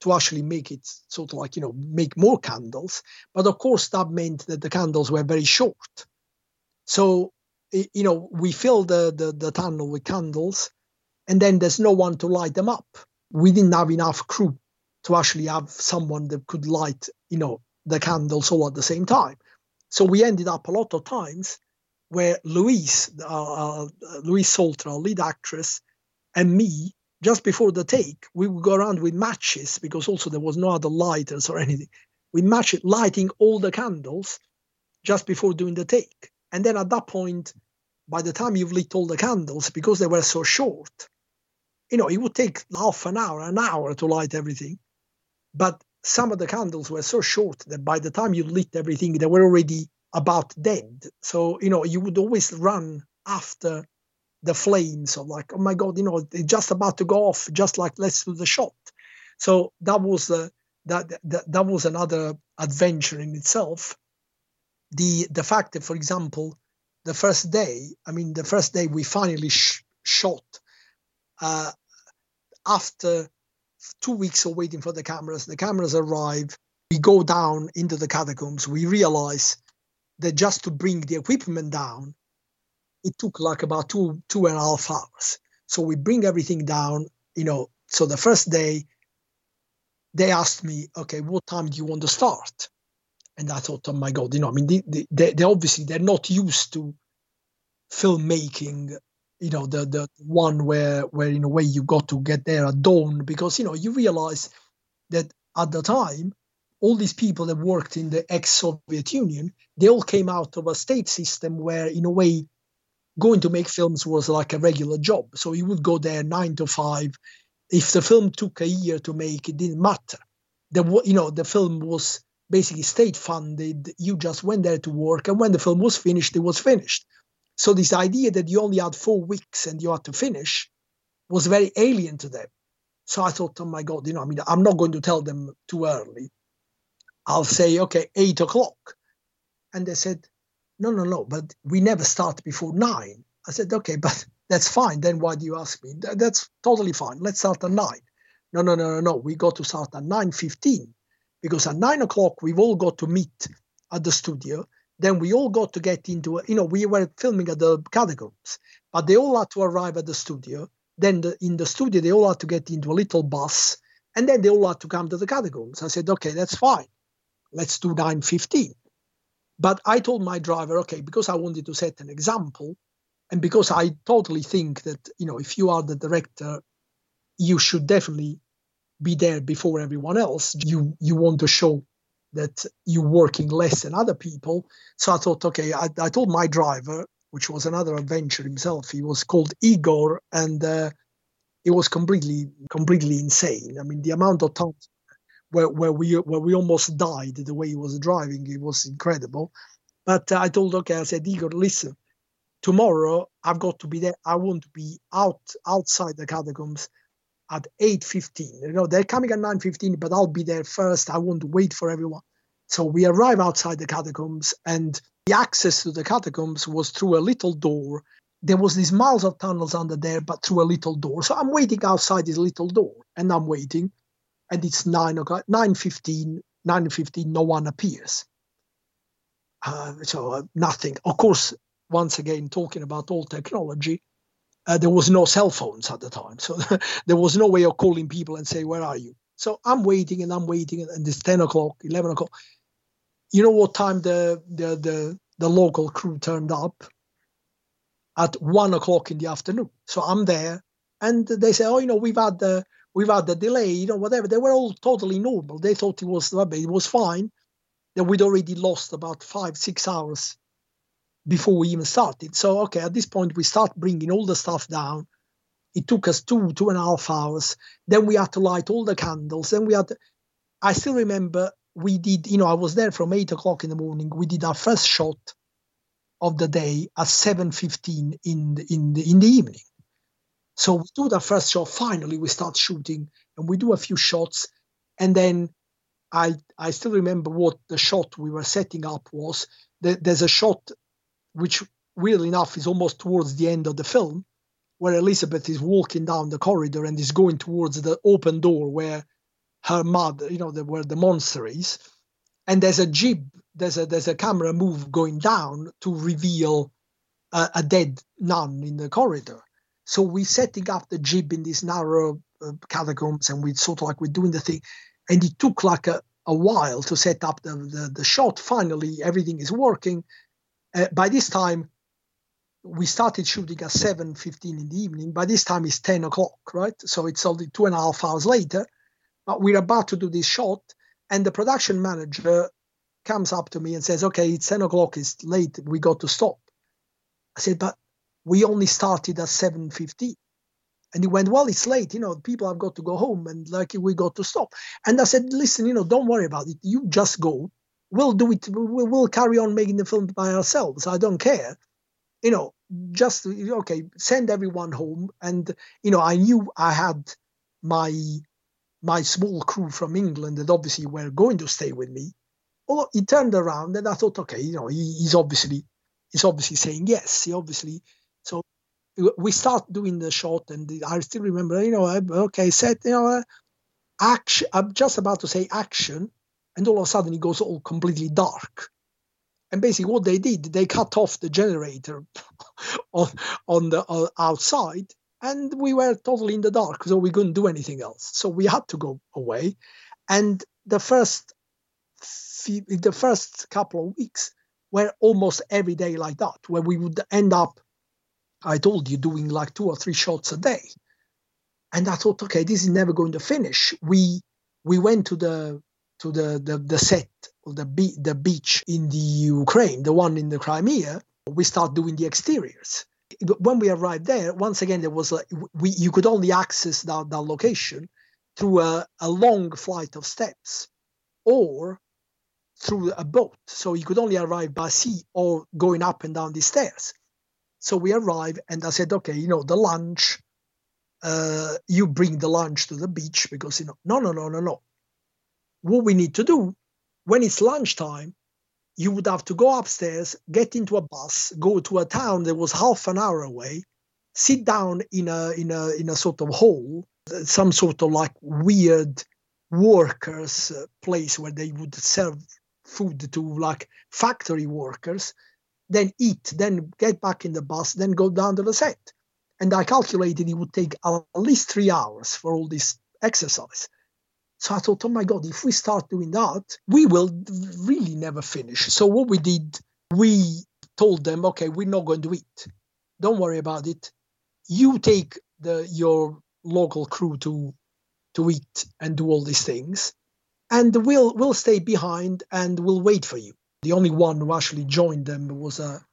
to actually make it sort of like you know make more candles but of course that meant that the candles were very short so you know, we fill the, the, the tunnel with candles and then there's no one to light them up. We didn't have enough crew to actually have someone that could light, you know, the candles all at the same time. So we ended up a lot of times where Louise, uh, uh, Louise Salter, our lead actress, and me, just before the take, we would go around with matches because also there was no other lighters or anything. We match it, lighting all the candles just before doing the take. And then at that point, by the time you've lit all the candles, because they were so short, you know, it would take half an hour, an hour to light everything. But some of the candles were so short that by the time you lit everything, they were already about dead. So, you know, you would always run after the flames of like, oh my God, you know, they're just about to go off, just like let's do the shot. So that was uh, that, that that was another adventure in itself. The the fact that, for example, the first day, I mean, the first day we finally sh- shot uh, after two weeks of waiting for the cameras. The cameras arrive. We go down into the catacombs. We realize that just to bring the equipment down, it took like about two two and a half hours. So we bring everything down. You know, so the first day, they asked me, okay, what time do you want to start? And I thought, oh my god, you know, I mean, they, they, they obviously they're not used to filmmaking you know the the one where where in a way you got to get there at dawn because you know you realize that at the time all these people that worked in the ex-soviet union they all came out of a state system where in a way going to make films was like a regular job. So you would go there nine to five. If the film took a year to make it didn't matter. The you know the film was basically state funded you just went there to work and when the film was finished it was finished so this idea that you only had four weeks and you had to finish was very alien to them. So I thought, oh my God, you know, I mean, I'm not going to tell them too early. I'll say, okay, eight o'clock. And they said, no, no, no, but we never start before nine. I said, okay, but that's fine. Then why do you ask me? That's totally fine. Let's start at nine. No, no, no, no, no. We got to start at 9.15 because at nine o'clock, we've all got to meet at the studio then we all got to get into you know we were filming at the catacombs but they all had to arrive at the studio. Then the, in the studio they all had to get into a little bus and then they all had to come to the catacombs. I said okay that's fine. Let's do 915 but i told my driver okay because i wanted to set an example and because i totally think that you know if you are the director you should definitely be there before everyone else. You you want to show that you're working less than other people. So I thought, okay, I, I told my driver, which was another adventure himself. He was called Igor, and uh, it was completely, completely insane. I mean, the amount of times where, where we where we almost died the way he was driving, it was incredible. But uh, I told, okay, I said, Igor, listen, tomorrow I've got to be there. I want to be out outside the catacombs at 8.15. You know, they're coming at 9.15, but I'll be there first. I won't wait for everyone. So we arrive outside the catacombs, and the access to the catacombs was through a little door. There was these miles of tunnels under there, but through a little door. So I'm waiting outside this little door, and I'm waiting, and it's 9 o'clock, 9.15, 9.15, no one appears. Uh, so uh, nothing. Of course, once again, talking about old technology, uh, there was no cell phones at the time, so there was no way of calling people and say, "Where are you?" So I'm waiting and I'm waiting, and it's ten o'clock, eleven o'clock. You know what time the the the, the local crew turned up? At one o'clock in the afternoon. So I'm there, and they say, "Oh, you know, we've had the we've had the delay, you know, whatever." They were all totally normal. They thought it was it was fine. That we'd already lost about five six hours before we even started. So, okay, at this point, we start bringing all the stuff down. It took us two, two and a half hours. Then we had to light all the candles. Then we had, to, I still remember we did, you know, I was there from eight o'clock in the morning. We did our first shot of the day at 7.15 in the, in the, in the evening. So we do the first shot. Finally, we start shooting and we do a few shots. And then I, I still remember what the shot we were setting up was. There's a shot which weirdly enough is almost towards the end of the film, where Elizabeth is walking down the corridor and is going towards the open door where her mother, you know, the, where the monster is, and there's a jib, there's a there's a camera move going down to reveal a, a dead nun in the corridor. So we're setting up the jib in these narrow uh, catacombs, and we sort of like we're doing the thing, and it took like a, a while to set up the, the, the shot. Finally, everything is working. Uh, by this time, we started shooting at 7.15 in the evening. By this time, it's 10 o'clock, right? So it's only two and a half hours later. But we're about to do this shot, and the production manager comes up to me and says, okay, it's 10 o'clock, it's late, we got to stop. I said, but we only started at 7.15. And he went, well, it's late, you know, people have got to go home and like we got to stop. And I said, listen, you know, don't worry about it. You just go. We'll do it. We'll, carry on making the film by ourselves. I don't care. You know, just, okay, send everyone home. And, you know, I knew I had my my small crew from England that obviously were going to stay with me. Although he turned around and I thought, okay, you know, he, he's obviously he's obviously saying yes. He obviously so we start doing the shot, and I still remember, you know, okay, set, you know, uh, action. I'm just about to say action, and all of a sudden it goes all completely dark. And basically, what they did, they cut off the generator on on the uh, outside, and we were totally in the dark, so we couldn't do anything else. So we had to go away, and the first few, the first couple of weeks were almost every day like that, where we would end up I told you doing like two or three shots a day. And I thought, okay, this is never going to finish. We we went to the to the the, the set of the be- the beach in the Ukraine, the one in the Crimea. We start doing the exteriors. When we arrived there, once again there was we you could only access that, that location through a, a long flight of steps or through a boat. So you could only arrive by sea or going up and down the stairs. So we arrive, and I said, okay, you know, the lunch, uh, you bring the lunch to the beach because, you know, no, no, no, no, no. What we need to do when it's lunchtime, you would have to go upstairs, get into a bus, go to a town that was half an hour away, sit down in a in a in a sort of hall, some sort of like weird workers uh, place where they would serve food to like factory workers then eat, then get back in the bus, then go down to the set. And I calculated it would take at least three hours for all this exercise. So I thought, oh my God, if we start doing that, we will really never finish. So what we did, we told them, okay, we're not going to eat. Don't worry about it. You take the your local crew to to eat and do all these things, and we'll we'll stay behind and we'll wait for you. The only one who actually joined them was a,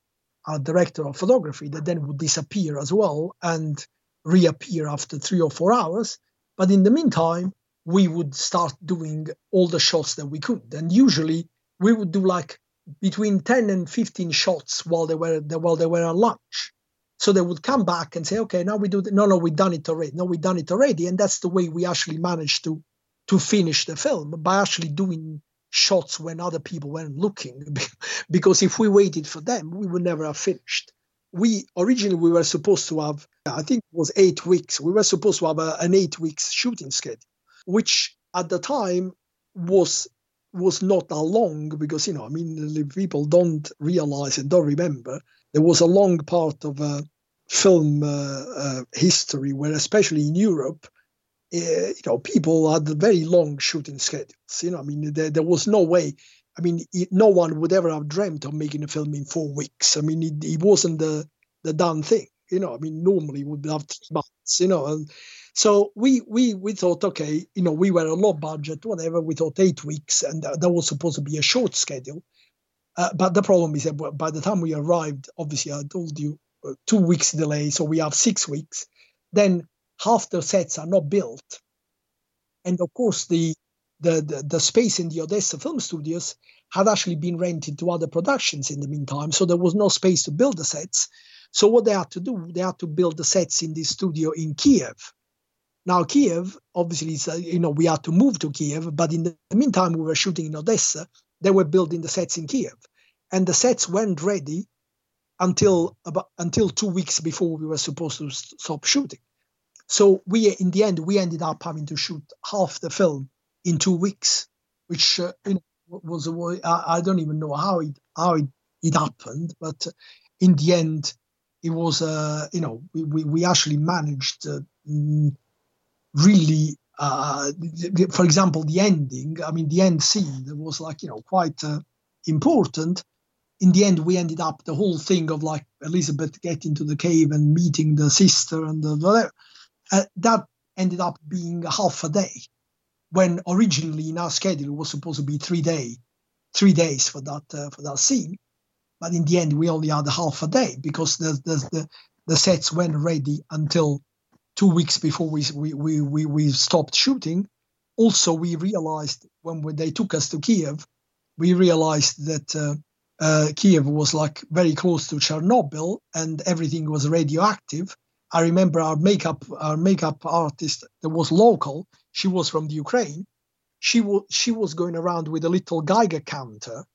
a director of photography that then would disappear as well and reappear after three or four hours. But in the meantime, we would start doing all the shots that we could. And usually we would do like between 10 and 15 shots while they were while they were at lunch. So they would come back and say, okay, now we do the, no, no, we've done it already. No, we've done it already. And that's the way we actually managed to to finish the film by actually doing shots when other people weren't looking because if we waited for them we would never have finished we originally we were supposed to have i think it was eight weeks we were supposed to have a, an eight weeks shooting schedule which at the time was was not that long because you know i mean people don't realize and don't remember there was a long part of a film uh, uh, history where especially in europe uh, you know, people had very long shooting schedules. You know, I mean, there, there was no way. I mean, it, no one would ever have dreamt of making a film in four weeks. I mean, it, it wasn't the the done thing. You know, I mean, normally we would have three months. You know, and so we we we thought, okay, you know, we were a low budget, whatever. We thought eight weeks, and that was supposed to be a short schedule. Uh, but the problem is that by the time we arrived, obviously, I told you uh, two weeks delay, so we have six weeks. Then half the sets are not built. And of course, the, the, the, the, space in the Odessa film studios had actually been rented to other productions in the meantime. So there was no space to build the sets. So what they had to do, they had to build the sets in this studio in Kiev. Now, Kiev, obviously, uh, you know, we had to move to Kiev, but in the meantime, we were shooting in Odessa. They were building the sets in Kiev, and the sets weren't ready until about until two weeks before we were supposed to stop shooting. So we, in the end, we ended up having to shoot half the film in two weeks, which uh, you know, was I don't even know how it how it, it happened, but in the end, it was uh, you know we, we, actually managed uh, really uh, for example the ending i mean the end scene that was like you know quite uh, important. In the end we ended up the whole thing of like elizabeth getting to the cave and meeting the sister and the whatever uh, that ended up being half a day when originally in our schedule it was supposed to be three day three days for that uh, for that scene but in the end we only had half a day because the the the, the sets weren't ready until two weeks before we we we we, stopped shooting. Also, we realized when we, they took us to Kiev, we realized that uh, uh, Kiev was like very close to Chernobyl and everything was radioactive. I remember our makeup our makeup artist that was local. She was from the Ukraine. She was she was going around with a little Geiger counter,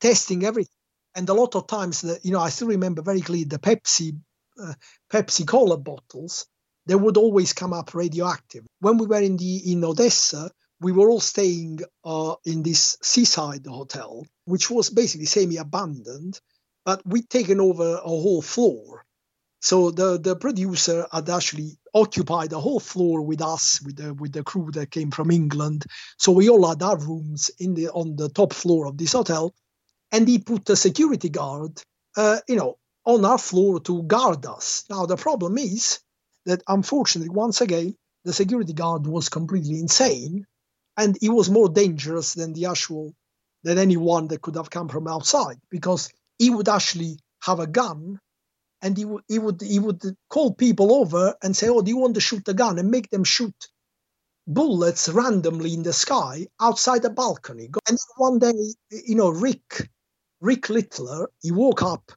testing everything and a lot of times, the, you know, I still remember very clearly the Pepsi uh, Pepsi Cola bottles. They would always come up radioactive. When we were in the in Odessa, we were all staying uh, in this seaside hotel, which was basically semi-abandoned, but we'd taken over a whole floor. So the, the producer had actually occupied the whole floor with us, with the with the crew that came from England. So we all had our rooms in the on the top floor of this hotel, and he put a security guard, uh, you know, on our floor to guard us. Now the problem is that unfortunately, once again, the security guard was completely insane, and he was more dangerous than the actual than anyone that could have come from outside because he would actually have a gun and he would he would he would call people over and say, "Oh, do you want to shoot a gun?" and make them shoot bullets randomly in the sky outside the balcony. And one day, you know, Rick Rick Littler, he woke up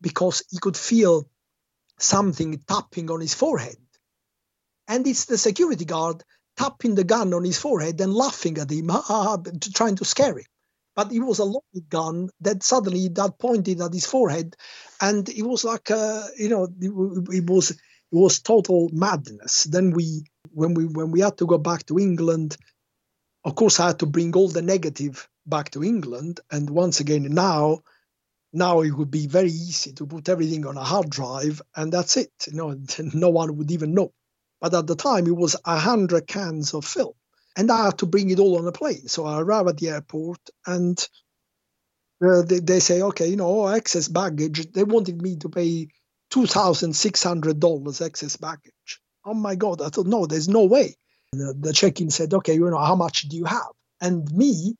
because he could feel something tapping on his forehead. And it's the security guard tapping the gun on his forehead and laughing at him, trying to scare him. But it was a loaded gun that suddenly that pointed at his forehead, and it was like, uh, you know, it, it was it was total madness. Then we, when we when we had to go back to England, of course, I had to bring all the negative back to England. And once again, now, now it would be very easy to put everything on a hard drive, and that's it. You know, no one would even know. But at the time, it was a hundred cans of film, and I had to bring it all on a plane. So I arrive at the airport, and uh, they, they say, okay, you know, excess baggage. They wanted me to pay two thousand six hundred dollars excess baggage. Oh my God! I thought, no, there's no way the, the check-in said, okay, you know, how much do you have? And me,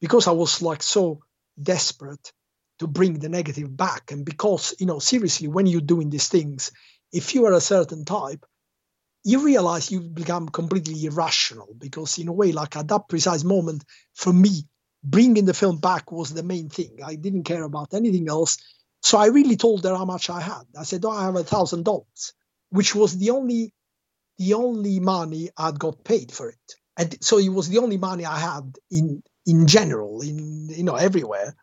because I was like so desperate to bring the negative back, and because, you know, seriously, when you're doing these things, if you are a certain type, you realize you become completely irrational because in a way like at that precise moment for me bringing the film back was the main thing. I didn't care about anything else. So i really told her how much i had. I said oh i have a thousand dollars which was the only the only money I'd got paid for it. And so it was the only money I had in in general, in you know, everywhere.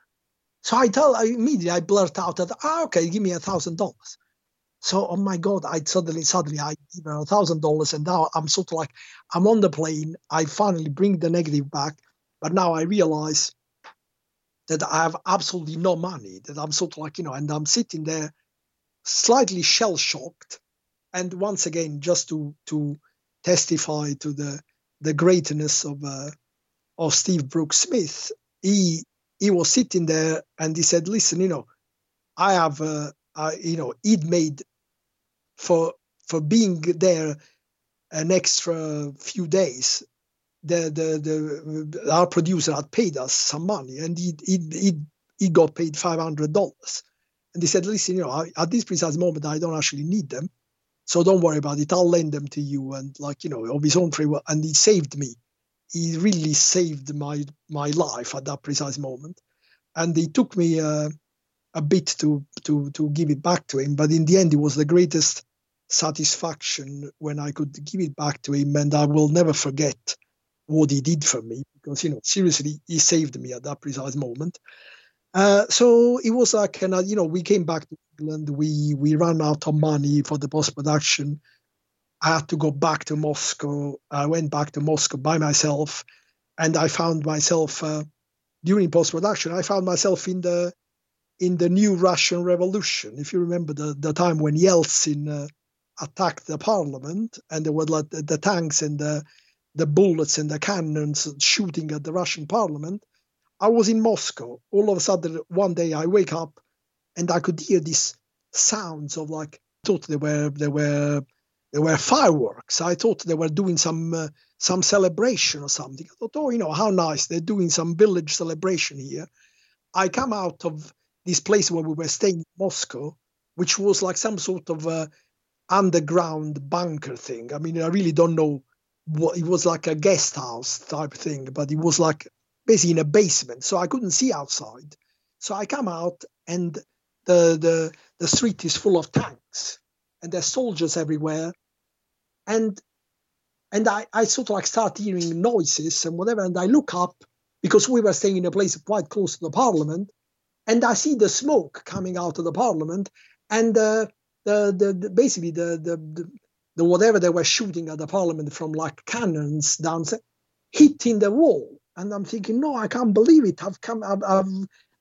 So I tell I immediately I blurt out that ah, okay, give me a thousand dollars. So oh my god, I suddenly suddenly I give her a thousand dollars and now I'm sort of like I'm on the plane, I finally bring the negative back, but now I realize that I have absolutely no money, that I'm sort of like, you know, and I'm sitting there slightly shell shocked and once again, just to to testify to the the greatness of uh, of Steve Brooks Smith, he he was sitting there and he said, "Listen, you know, I have, uh, I, you know, he'd made for for being there an extra few days. The the the our producer had paid us some money, and he he he, he got paid five hundred dollars. And he said, "Listen, you know, at this precise moment, I don't actually need them." So don't worry about it. I'll lend them to you. And like, you know, of his own free will. And he saved me. He really saved my my life at that precise moment. And it took me uh, a bit to to to give it back to him. But in the end, it was the greatest satisfaction when I could give it back to him. And I will never forget what he did for me because, you know, seriously, he saved me at that precise moment. Uh, so it was like, and, you know, we came back to England. We we ran out of money for the post production. I had to go back to Moscow. I went back to Moscow by myself, and I found myself uh, during post production. I found myself in the in the new Russian Revolution. If you remember the, the time when Yeltsin uh, attacked the parliament and there were like the, the, tanks and the, the bullets and the cannons shooting at the Russian parliament, I was in Moscow. All of a sudden, one day I wake up and I could hear these sounds of like, thought they were, they were, they were fireworks. I thought they were doing some uh, some celebration or something. I thought, oh, you know, how nice. They're doing some village celebration here. I come out of this place where we were staying in Moscow, which was like some sort of a underground bunker thing. I mean, I really don't know what it was like a guest house type thing, but it was like basically in a basement, so I couldn't see outside. So I come out and the the the street is full of tanks and there's soldiers everywhere. And and I, I sort of like start hearing noises and whatever, and I look up because we were staying in a place quite close to the parliament, and I see the smoke coming out of the parliament, and uh, the, the, the basically the, the, the whatever they were shooting at the parliament from like cannons down hitting the wall, and I'm thinking, no, I can't believe it. I've come, I've, I've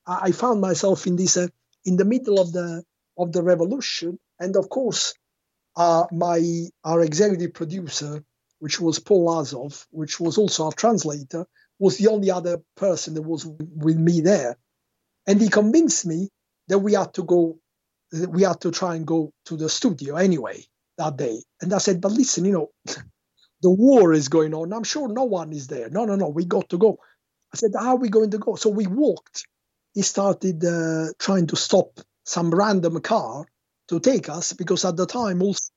I found myself in this uh, in the middle of the of the revolution, and of course, uh, my our executive producer which was Paul Azov, which was also our translator, was the only other person that was with me there. And he convinced me that we had to go, we had to try and go to the studio anyway that day. And I said, but listen, you know, the war is going on. I'm sure no one is there. No, no, no, we got to go. I said, how are we going to go? So we walked. He started uh, trying to stop some random car to take us because at the time also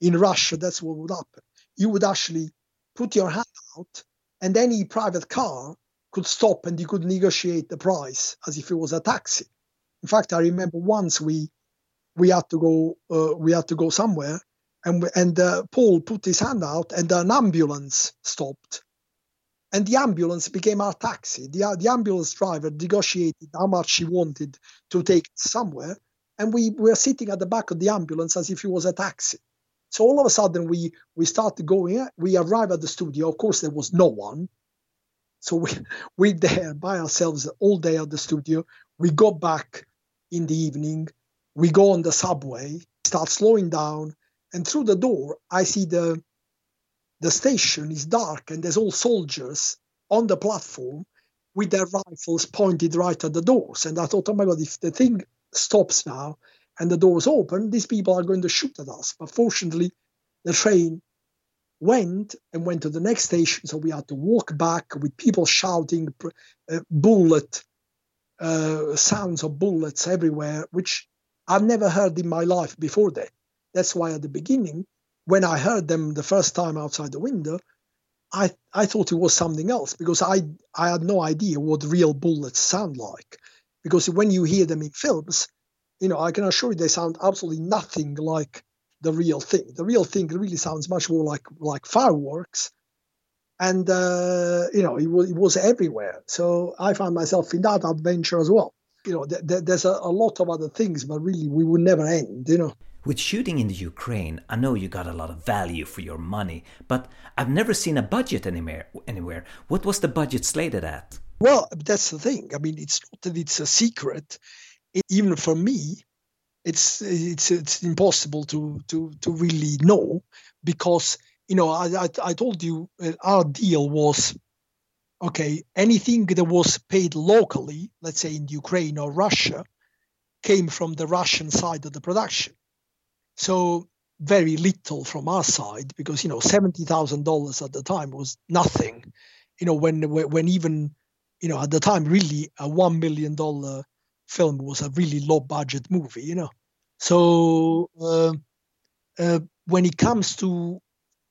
in Russia, that's what would happen you would actually put your hand out and any private car could stop and you could negotiate the price as if it was a taxi. In fact, I remember once we we had to go uh, we had to go somewhere and and uh, Paul put his hand out and an ambulance stopped and the ambulance became our taxi. The, the ambulance driver negotiated how much he wanted to take somewhere and we were sitting at the back of the ambulance as if it was a taxi. So all of a sudden we we started going. We arrived at the studio. Of course, there was no one. So we we there by ourselves all day at the studio. We go back in the evening. We go on the subway. Start slowing down, and through the door I see the the station is dark and there's all soldiers on the platform with their rifles pointed right at the doors. And I thought, oh my God, if the thing stops now, and the doors open, these people are going to shoot at us. But fortunately, the train went and went to the next station, so we had to walk back with people shouting, uh, bullet uh, sounds of bullets everywhere, which I've never heard in my life before that. That's why at the beginning, when I heard them the first time outside the window, I, I thought it was something else because I, I had no idea what real bullets sound like. Because when you hear them in films, you know, I can assure you they sound absolutely nothing like the real thing. The real thing really sounds much more like like fireworks, and uh, you know, it was, it was everywhere. So I found myself in that adventure as well. You know, th- th- there's a, a lot of other things, but really, we would never end. You know. With shooting in the Ukraine, I know you got a lot of value for your money, but I've never seen a budget anywhere. Anywhere. What was the budget slated at? Well, that's the thing. I mean, it's not that it's a secret even for me, it's it's it's impossible to to to really know because you know I I, I told you uh, our deal was okay anything that was paid locally, let's say in Ukraine or Russia, came from the Russian side of the production. So very little from our side because you know seventy thousand dollars at the time was nothing. You know when when even you know at the time really a one million dollar film was a really low budget movie, you know. So uh, uh, when it comes to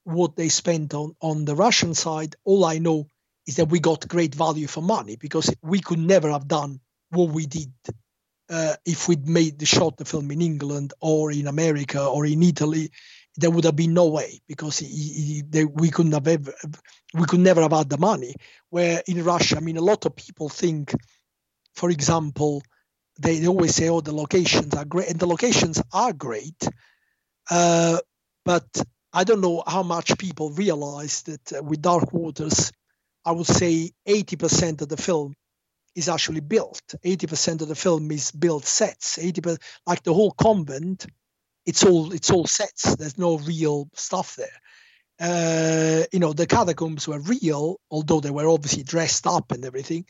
what they spent on on the Russian side, all I know is that we got great value for money because we could never have done what we did uh, if we'd made the shot the film in England or in America or in Italy. There would have been no way because he, he, they, we couldn't have ever, we could never have had the money. Where in Russia, I mean, a lot of people think, for example, they, they always say, oh, the locations are great. And the locations are great. Uh, but I don't know how much people realize that uh, with Dark Waters, I would say 80% of the film is actually built. 80% of the film is built sets. 80 like the whole convent, it's all it's all sets. There's no real stuff there. Uh, you know, the catacombs were real, although they were obviously dressed up and everything.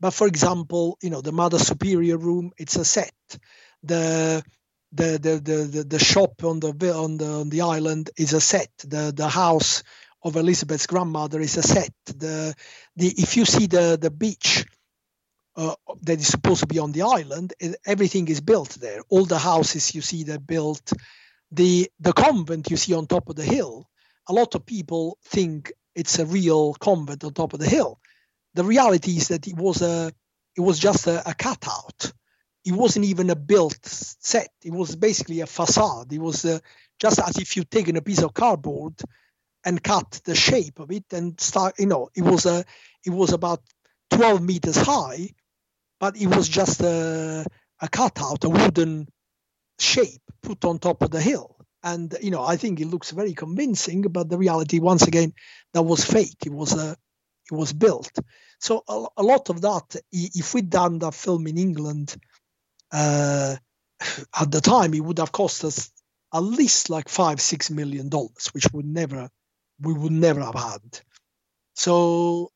But for example, you know, the Mother Superior room, it's a set. The the the the the, the shop on the on the on the island is a set. The the house of Elizabeth's grandmother is a set. The the if you see the the beach uh, that is supposed to be on the island, everything is built there. All the houses you see they're built. The the convent you see on top of the hill. A lot of people think it's a real convent on top of the hill. The reality is that it was a it was just a, a cutout. It wasn't even a built set. It was basically a facade. It was uh, just as if you'd taken a piece of cardboard and cut the shape of it and start. You know, it was a it was about 12 meters high but it was just a, a cutout, a wooden shape put on top of the hill. And you know, I think it looks very convincing, but the reality, once again, that was fake. It was a, it was built. So a, a lot of that, if we'd done that film in England uh, at the time, it would have cost us at least like five, six million dollars, which would never, we would never have had. So,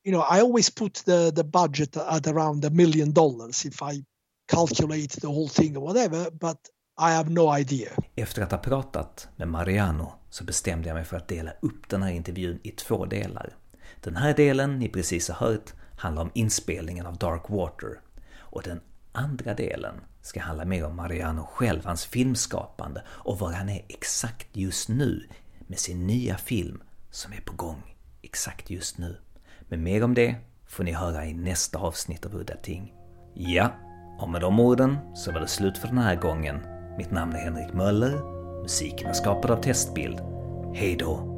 you know, I always put the, the budget at around a million dollars if I calculate the whole thing or whatever, but I have no idea. Efter att ha pratat med Mariano så bestämde jag mig för att dela upp den här intervjun i två delar. Den här delen ni precis har hört handlar om inspelningen av Dark Water och den andra delen ska handla mer om Mariano själv, hans filmskapande och var han är exakt just nu med sin nya film som är på gång exakt just nu. Men mer om det får ni höra i nästa avsnitt av Udda Ting. Ja, och med de orden så var det slut för den här gången. Mitt namn är Henrik Möller, musiken är skapad av Testbild. Hej då!